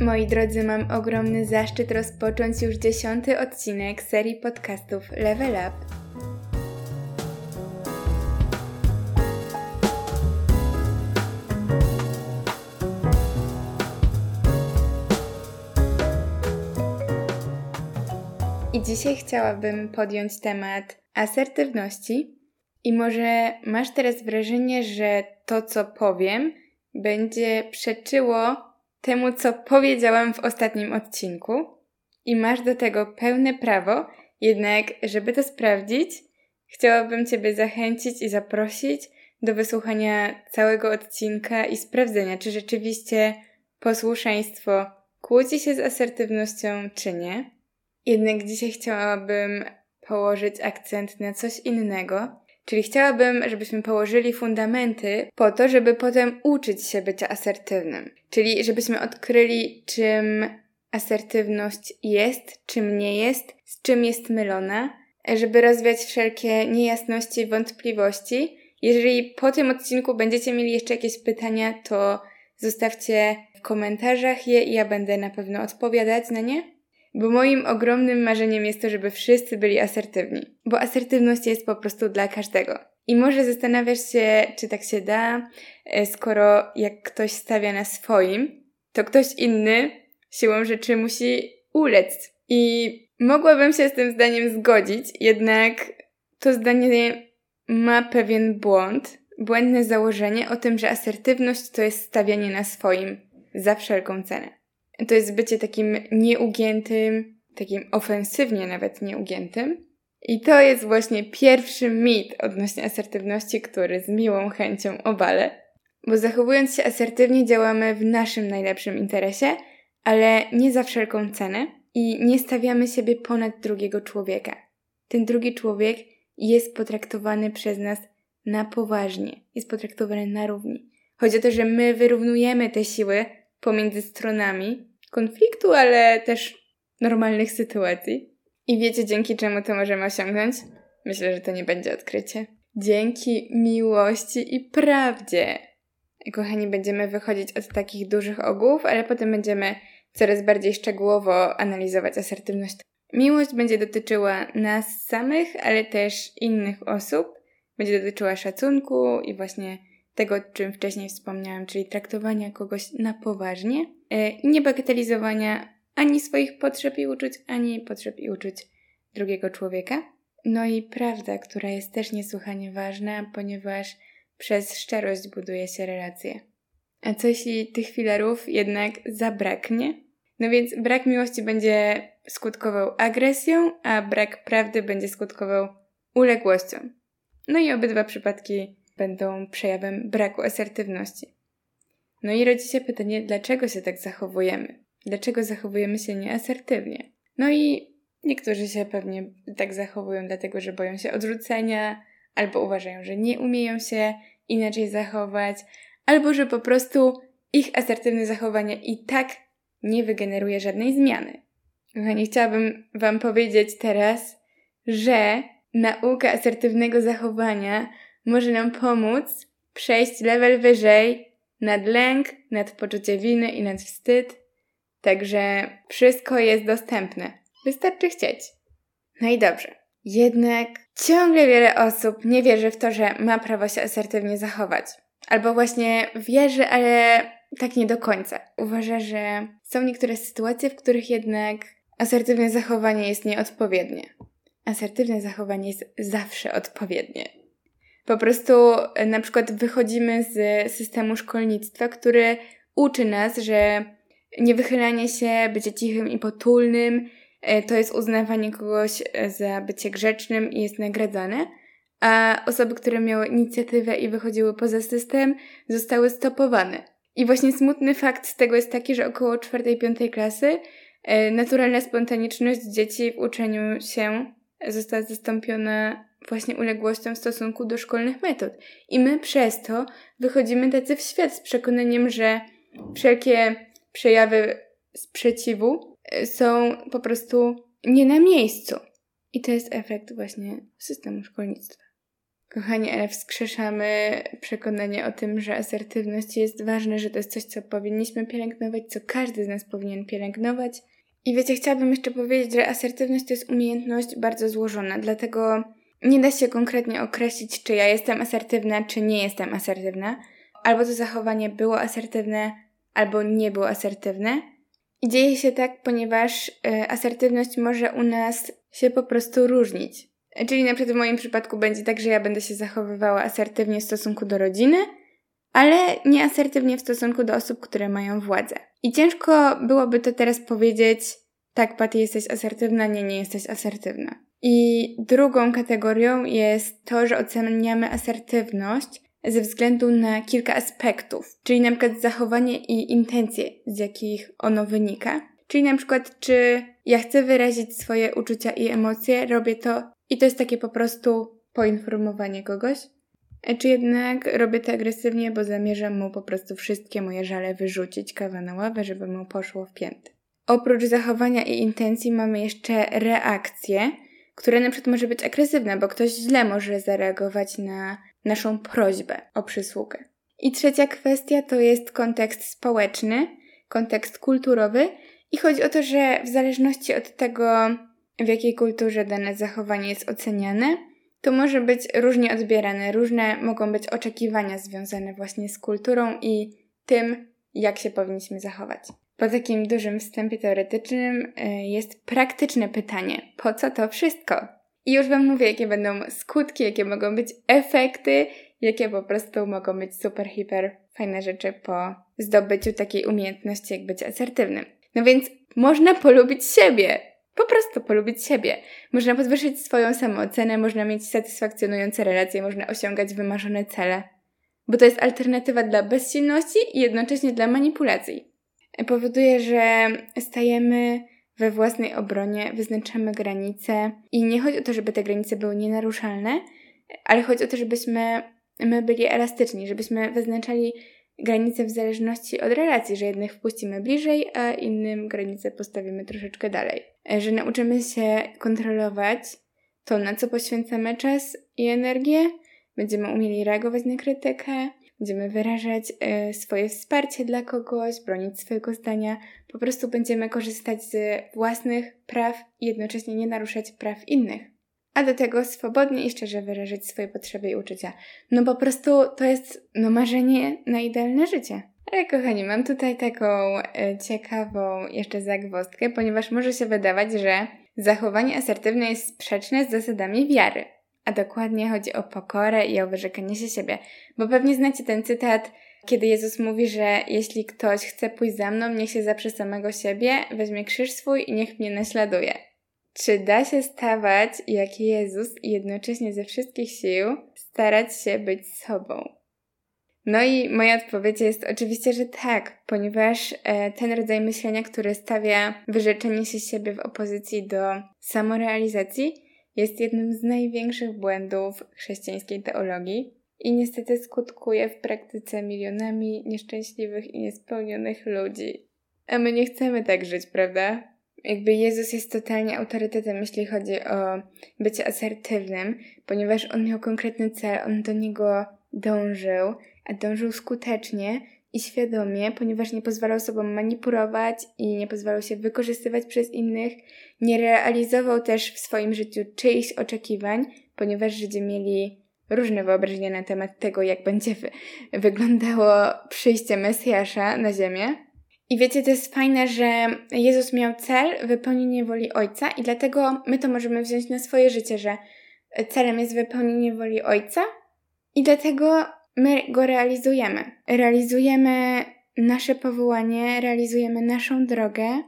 Moi drodzy, mam ogromny zaszczyt rozpocząć już dziesiąty odcinek serii podcastów Level Up. I dzisiaj chciałabym podjąć temat asertywności. I może masz teraz wrażenie, że to, co powiem, będzie przeczyło temu, co powiedziałam w ostatnim odcinku. I masz do tego pełne prawo, jednak, żeby to sprawdzić, chciałabym Ciebie zachęcić i zaprosić do wysłuchania całego odcinka i sprawdzenia, czy rzeczywiście posłuszeństwo kłóci się z asertywnością, czy nie. Jednak dzisiaj chciałabym położyć akcent na coś innego, czyli chciałabym, żebyśmy położyli fundamenty po to, żeby potem uczyć się bycia asertywnym. Czyli żebyśmy odkryli, czym asertywność jest, czym nie jest, z czym jest mylona, żeby rozwiać wszelkie niejasności i wątpliwości. Jeżeli po tym odcinku będziecie mieli jeszcze jakieś pytania, to zostawcie w komentarzach je i ja będę na pewno odpowiadać na nie. Bo moim ogromnym marzeniem jest to, żeby wszyscy byli asertywni. Bo asertywność jest po prostu dla każdego. I może zastanawiasz się, czy tak się da, e, skoro jak ktoś stawia na swoim, to ktoś inny siłą rzeczy musi ulec. I mogłabym się z tym zdaniem zgodzić, jednak to zdanie ma pewien błąd, błędne założenie o tym, że asertywność to jest stawianie na swoim za wszelką cenę to jest bycie takim nieugiętym, takim ofensywnie nawet nieugiętym. I to jest właśnie pierwszy mit odnośnie asertywności, który z miłą chęcią obalę. Bo zachowując się asertywnie działamy w naszym najlepszym interesie, ale nie za wszelką cenę i nie stawiamy siebie ponad drugiego człowieka. Ten drugi człowiek jest potraktowany przez nas na poważnie, jest potraktowany na równi. Chodzi o to, że my wyrównujemy te siły pomiędzy stronami konfliktu, ale też normalnych sytuacji. I wiecie, dzięki czemu to możemy osiągnąć? Myślę, że to nie będzie odkrycie. Dzięki miłości i prawdzie. Kochani, będziemy wychodzić od takich dużych ogłów, ale potem będziemy coraz bardziej szczegółowo analizować asertywność. Miłość będzie dotyczyła nas samych, ale też innych osób. Będzie dotyczyła szacunku i właśnie tego, o czym wcześniej wspomniałam, czyli traktowania kogoś na poważnie e, i nie bagatelizowania ani swoich potrzeb i uczuć, ani potrzeb i uczuć drugiego człowieka. No i prawda, która jest też niesłychanie ważna, ponieważ przez szczerość buduje się relacje. A co jeśli tych filarów jednak zabraknie? No więc brak miłości będzie skutkował agresją, a brak prawdy będzie skutkował uległością. No i obydwa przypadki będą przejawem braku asertywności. No i rodzi się pytanie, dlaczego się tak zachowujemy? Dlaczego zachowujemy się nieasertywnie? No i niektórzy się pewnie tak zachowują, dlatego że boją się odrzucenia, albo uważają, że nie umieją się inaczej zachować, albo że po prostu ich asertywne zachowanie i tak nie wygeneruje żadnej zmiany. Kochani, chciałabym Wam powiedzieć teraz, że nauka asertywnego zachowania może nam pomóc przejść level wyżej nad lęk, nad poczucie winy i nad wstyd. Także wszystko jest dostępne. Wystarczy chcieć. No i dobrze. Jednak ciągle wiele osób nie wierzy w to, że ma prawo się asertywnie zachować. Albo właśnie wierzy, ale tak nie do końca. Uważa, że są niektóre sytuacje, w których jednak asertywne zachowanie jest nieodpowiednie. Asertywne zachowanie jest zawsze odpowiednie. Po prostu e, na przykład wychodzimy z systemu szkolnictwa, który uczy nas, że niewychylanie się, bycie cichym i potulnym e, to jest uznawanie kogoś e, za bycie grzecznym i jest nagradzane, a osoby, które miały inicjatywę i wychodziły poza system, zostały stopowane. I właśnie smutny fakt z tego jest taki, że około 4-5 klasy naturalna spontaniczność dzieci w uczeniu się została zastąpiona właśnie uległością w stosunku do szkolnych metod. I my przez to wychodzimy tacy w świat z przekonaniem, że wszelkie przejawy sprzeciwu e, są po prostu nie na miejscu. I to jest efekt właśnie systemu szkolnictwa. Kochani, ale wskrzeszamy przekonanie o tym, że asertywność jest ważna, że to jest coś, co powinniśmy pielęgnować, co każdy z nas powinien pielęgnować. I wiecie, chciałabym jeszcze powiedzieć, że asertywność to jest umiejętność bardzo złożona, dlatego nie da się konkretnie określić, czy ja jestem asertywna, czy nie jestem asertywna. Albo to zachowanie było asertywne, albo nie było asertywne. I dzieje się tak, ponieważ y, asertywność może u nas się po prostu różnić. Czyli na przykład w moim przypadku będzie tak, że ja będę się zachowywała asertywnie w stosunku do rodziny, ale nie asertywnie w stosunku do osób, które mają władzę. I ciężko byłoby to teraz powiedzieć, tak, Paty, jesteś asertywna, nie, nie jesteś asertywna. I drugą kategorią jest to, że oceniamy asertywność ze względu na kilka aspektów, czyli na przykład zachowanie i intencje, z jakich ono wynika. Czyli na przykład, czy ja chcę wyrazić swoje uczucia i emocje, robię to i to jest takie po prostu poinformowanie kogoś, czy jednak robię to agresywnie, bo zamierzam mu po prostu wszystkie moje żale wyrzucić kawa na ławę, żeby mu poszło w pięty. Oprócz zachowania i intencji mamy jeszcze reakcję, która na przykład może być agresywna, bo ktoś źle może zareagować na naszą prośbę o przysługę. I trzecia kwestia to jest kontekst społeczny, kontekst kulturowy i chodzi o to, że w zależności od tego, w jakiej kulturze dane zachowanie jest oceniane, to może być różnie odbierane, różne mogą być oczekiwania związane właśnie z kulturą i tym, jak się powinniśmy zachować. Po takim dużym wstępie teoretycznym y, jest praktyczne pytanie: po co to wszystko? I już Wam mówię, jakie będą skutki, jakie mogą być efekty, jakie po prostu mogą być super, hiper fajne rzeczy po zdobyciu takiej umiejętności, jak być asertywnym. No więc można polubić siebie. Po prostu polubić siebie. Można podwyższyć swoją samoocenę, można mieć satysfakcjonujące relacje, można osiągać wymarzone cele. Bo to jest alternatywa dla bezsilności i jednocześnie dla manipulacji. Powoduje, że stajemy we własnej obronie, wyznaczamy granice i nie chodzi o to, żeby te granice były nienaruszalne, ale chodzi o to, żebyśmy my byli elastyczni, żebyśmy wyznaczali granice w zależności od relacji, że jednych wpuścimy bliżej, a innym granice postawimy troszeczkę dalej. Że nauczymy się kontrolować to, na co poświęcamy czas i energię, będziemy umieli reagować na krytykę, będziemy wyrażać y, swoje wsparcie dla kogoś, bronić swojego zdania, po prostu będziemy korzystać z własnych praw i jednocześnie nie naruszać praw innych. A do tego swobodnie i szczerze wyrażać swoje potrzeby i uczucia. No po prostu to jest no marzenie na idealne życie. Ale kochani, mam tutaj taką y, ciekawą jeszcze zagwozdkę, ponieważ może się wydawać, że zachowanie asertywne jest sprzeczne z zasadami wiary a dokładnie chodzi o pokorę i o wyrzekanie się siebie. Bo pewnie znacie ten cytat, kiedy Jezus mówi, że jeśli ktoś chce pójść za mną, niech się zaprze samego siebie, weźmie krzyż swój i niech mnie naśladuje. Czy da się stawać jak Jezus i jednocześnie ze wszystkich sił starać się być sobą? No i moja odpowiedź jest oczywiście, że tak, ponieważ e, ten rodzaj myślenia, który stawia wyrzeczenie się siebie w opozycji do samorealizacji, jest jednym z największych błędów chrześcijańskiej teologii i niestety skutkuje w praktyce milionami nieszczęśliwych i niespełnionych ludzi. A my nie chcemy tak żyć, prawda? Jakby Jezus jest totalnie autorytetem, jeśli chodzi o bycie asertywnym, ponieważ on miał konkretny cel, on do niego dążył, a dążył skutecznie i świadomie, ponieważ nie pozwalał sobą manipulować i nie pozwalał się wykorzystywać przez innych, nie realizował też w swoim życiu czyichś oczekiwań, ponieważ Żydzi mieli różne wyobrażenia na temat tego, jak będzie wy wyglądało przyjście Mesjasza na ziemię. I wiecie, to jest fajne, że Jezus miał cel wypełnienie woli Ojca i dlatego my to możemy wziąć na swoje życie, że celem jest wypełnienie woli Ojca i dlatego my go realizujemy. Realizujemy nasze powołanie, realizujemy naszą drogę,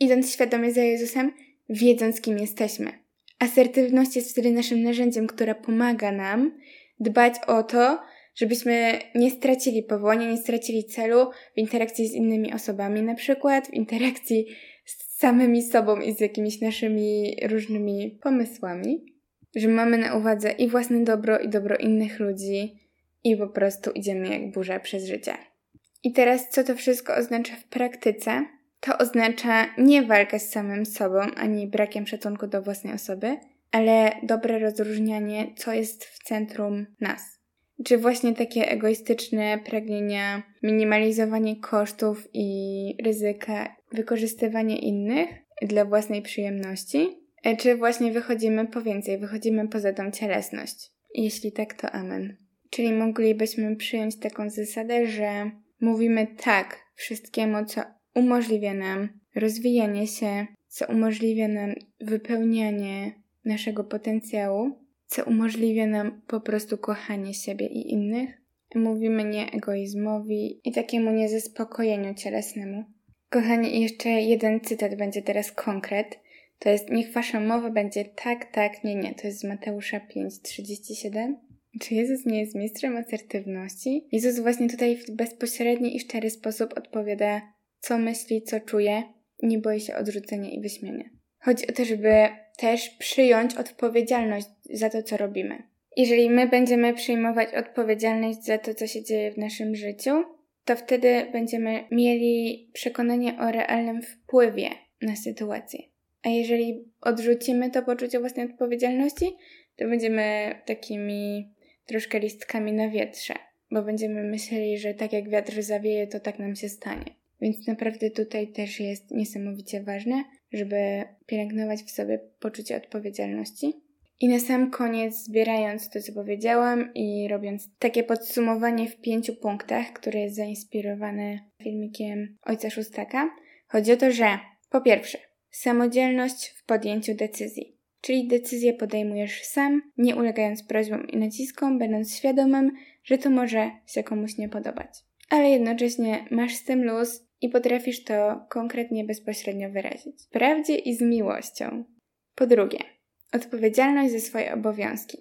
idąc świadomie za Jezusem, wiedząc kim jesteśmy. Asertywność jest wtedy naszym narzędziem, które pomaga nam dbać o to, żebyśmy nie stracili powołania, nie stracili celu w interakcji z innymi osobami, na przykład w interakcji z samymi sobą i z jakimiś naszymi różnymi pomysłami, że mamy na uwadze i własne dobro, i dobro innych ludzi, i po prostu idziemy jak burza przez życie. I teraz, co to wszystko oznacza w praktyce? To oznacza nie walkę z samym sobą, ani brakiem szacunku do własnej osoby, ale dobre rozróżnianie, co jest w centrum nas. Czy właśnie takie egoistyczne pragnienia, minimalizowanie kosztów i ryzyka, wykorzystywanie innych dla własnej przyjemności, e, czy właśnie wychodzimy po więcej, wychodzimy poza tą cielesność. Jeśli tak, to amen. Czyli moglibyśmy przyjąć taką zasadę, że mówimy tak wszystkiemu, co umożliwia nam rozwijanie się, co umożliwia nam wypełnianie naszego potencjału, co umożliwia nam po prostu kochanie siebie i innych. Mówimy nie egoizmowi i takiemu niezaspokojeniu cielesnemu. Kochani, jeszcze jeden cytat będzie teraz konkret. To jest niech wasza mowa będzie tak, tak, nie, nie. To jest z Mateusza 5:37. Czy Jezus nie jest mistrzem asertywności? Jezus właśnie tutaj w bezpośredni i szczery sposób odpowiada, co myśli, co czuje, nie boi się odrzucenia i wyśmienia. Chodzi o to, żeby też przyjąć odpowiedzialność za to, co robimy. Jeżeli my będziemy przyjmować odpowiedzialność za to, co się dzieje w naszym życiu, to wtedy będziemy mieli przekonanie o realnym wpływie na sytuację. A jeżeli odrzucimy to poczucie własnej odpowiedzialności, to będziemy takimi troszkę listkami na wietrze, bo będziemy myśleli, że tak jak wiatr zawieje, to tak nam się stanie. Więc naprawdę tutaj też jest niesamowicie ważne, żeby pielęgnować w sobie poczucie odpowiedzialności. I na sam koniec, zbierając to, co powiedziałam i robiąc takie podsumowanie w pięciu punktach, które jest zainspirowane filmikiem Ojca Szóstaka, chodzi o to, że po pierwsze, samodzielność w podjęciu decyzji. Czyli decyzję podejmujesz sam, nie ulegając prośbom i naciskom, będąc świadomym, że to może się komuś nie podobać. Ale jednocześnie masz z tym luz i potrafisz to konkretnie bezpośrednio wyrazić. Prawdzie i z miłością. Po drugie, odpowiedzialność za swoje obowiązki.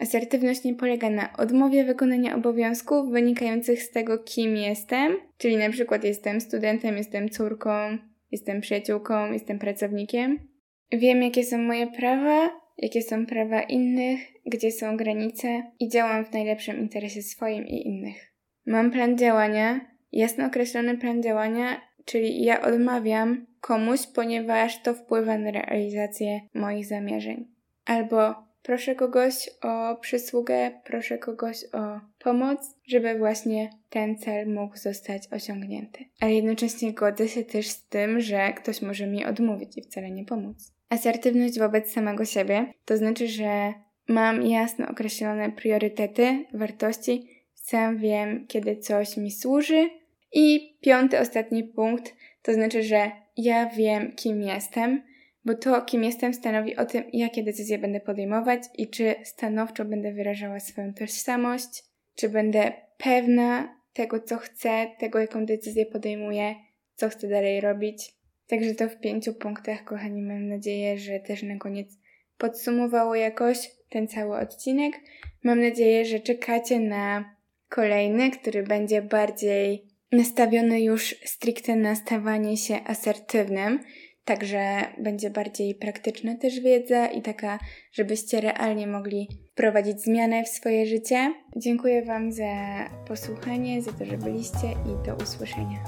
Asertywność nie polega na odmowie wykonania obowiązków wynikających z tego, kim jestem, czyli na przykład jestem studentem, jestem córką, jestem przyjaciółką, jestem pracownikiem. Wiem, jakie są moje prawa, jakie są prawa innych, gdzie są granice i działam w najlepszym interesie swoim i innych. Mam plan działania, jasno określony plan działania, czyli ja odmawiam komuś, ponieważ to wpływa na realizację moich zamierzeń. Albo proszę kogoś o przysługę, proszę kogoś o pomoc, żeby właśnie ten cel mógł zostać osiągnięty. Ale jednocześnie godzę się też z tym, że ktoś może mi odmówić i wcale nie pomóc. Asertywność wobec samego siebie to znaczy, że mam jasno określone priorytety, wartości, sam wiem, kiedy coś mi służy. I piąty, ostatni punkt, to znaczy, że ja wiem, kim jestem, bo to, kim jestem, stanowi o tym, jakie decyzje będę podejmować i czy stanowczo będę wyrażała swoją tożsamość, czy będę pewna tego, co chcę, tego, jaką decyzję podejmuję, co chcę dalej robić. Także to w pięciu punktach, kochani, mam nadzieję, że też na koniec podsumowało jakoś ten cały odcinek. Mam nadzieję, że czekacie na kolejny, który będzie bardziej nastawiony już stricte na stawanie się asertywnym, także będzie bardziej praktyczna też wiedza i taka, żebyście realnie mogli wprowadzić zmianę w swoje życie. Dziękuję Wam za posłuchanie, za to, że byliście i do usłyszenia.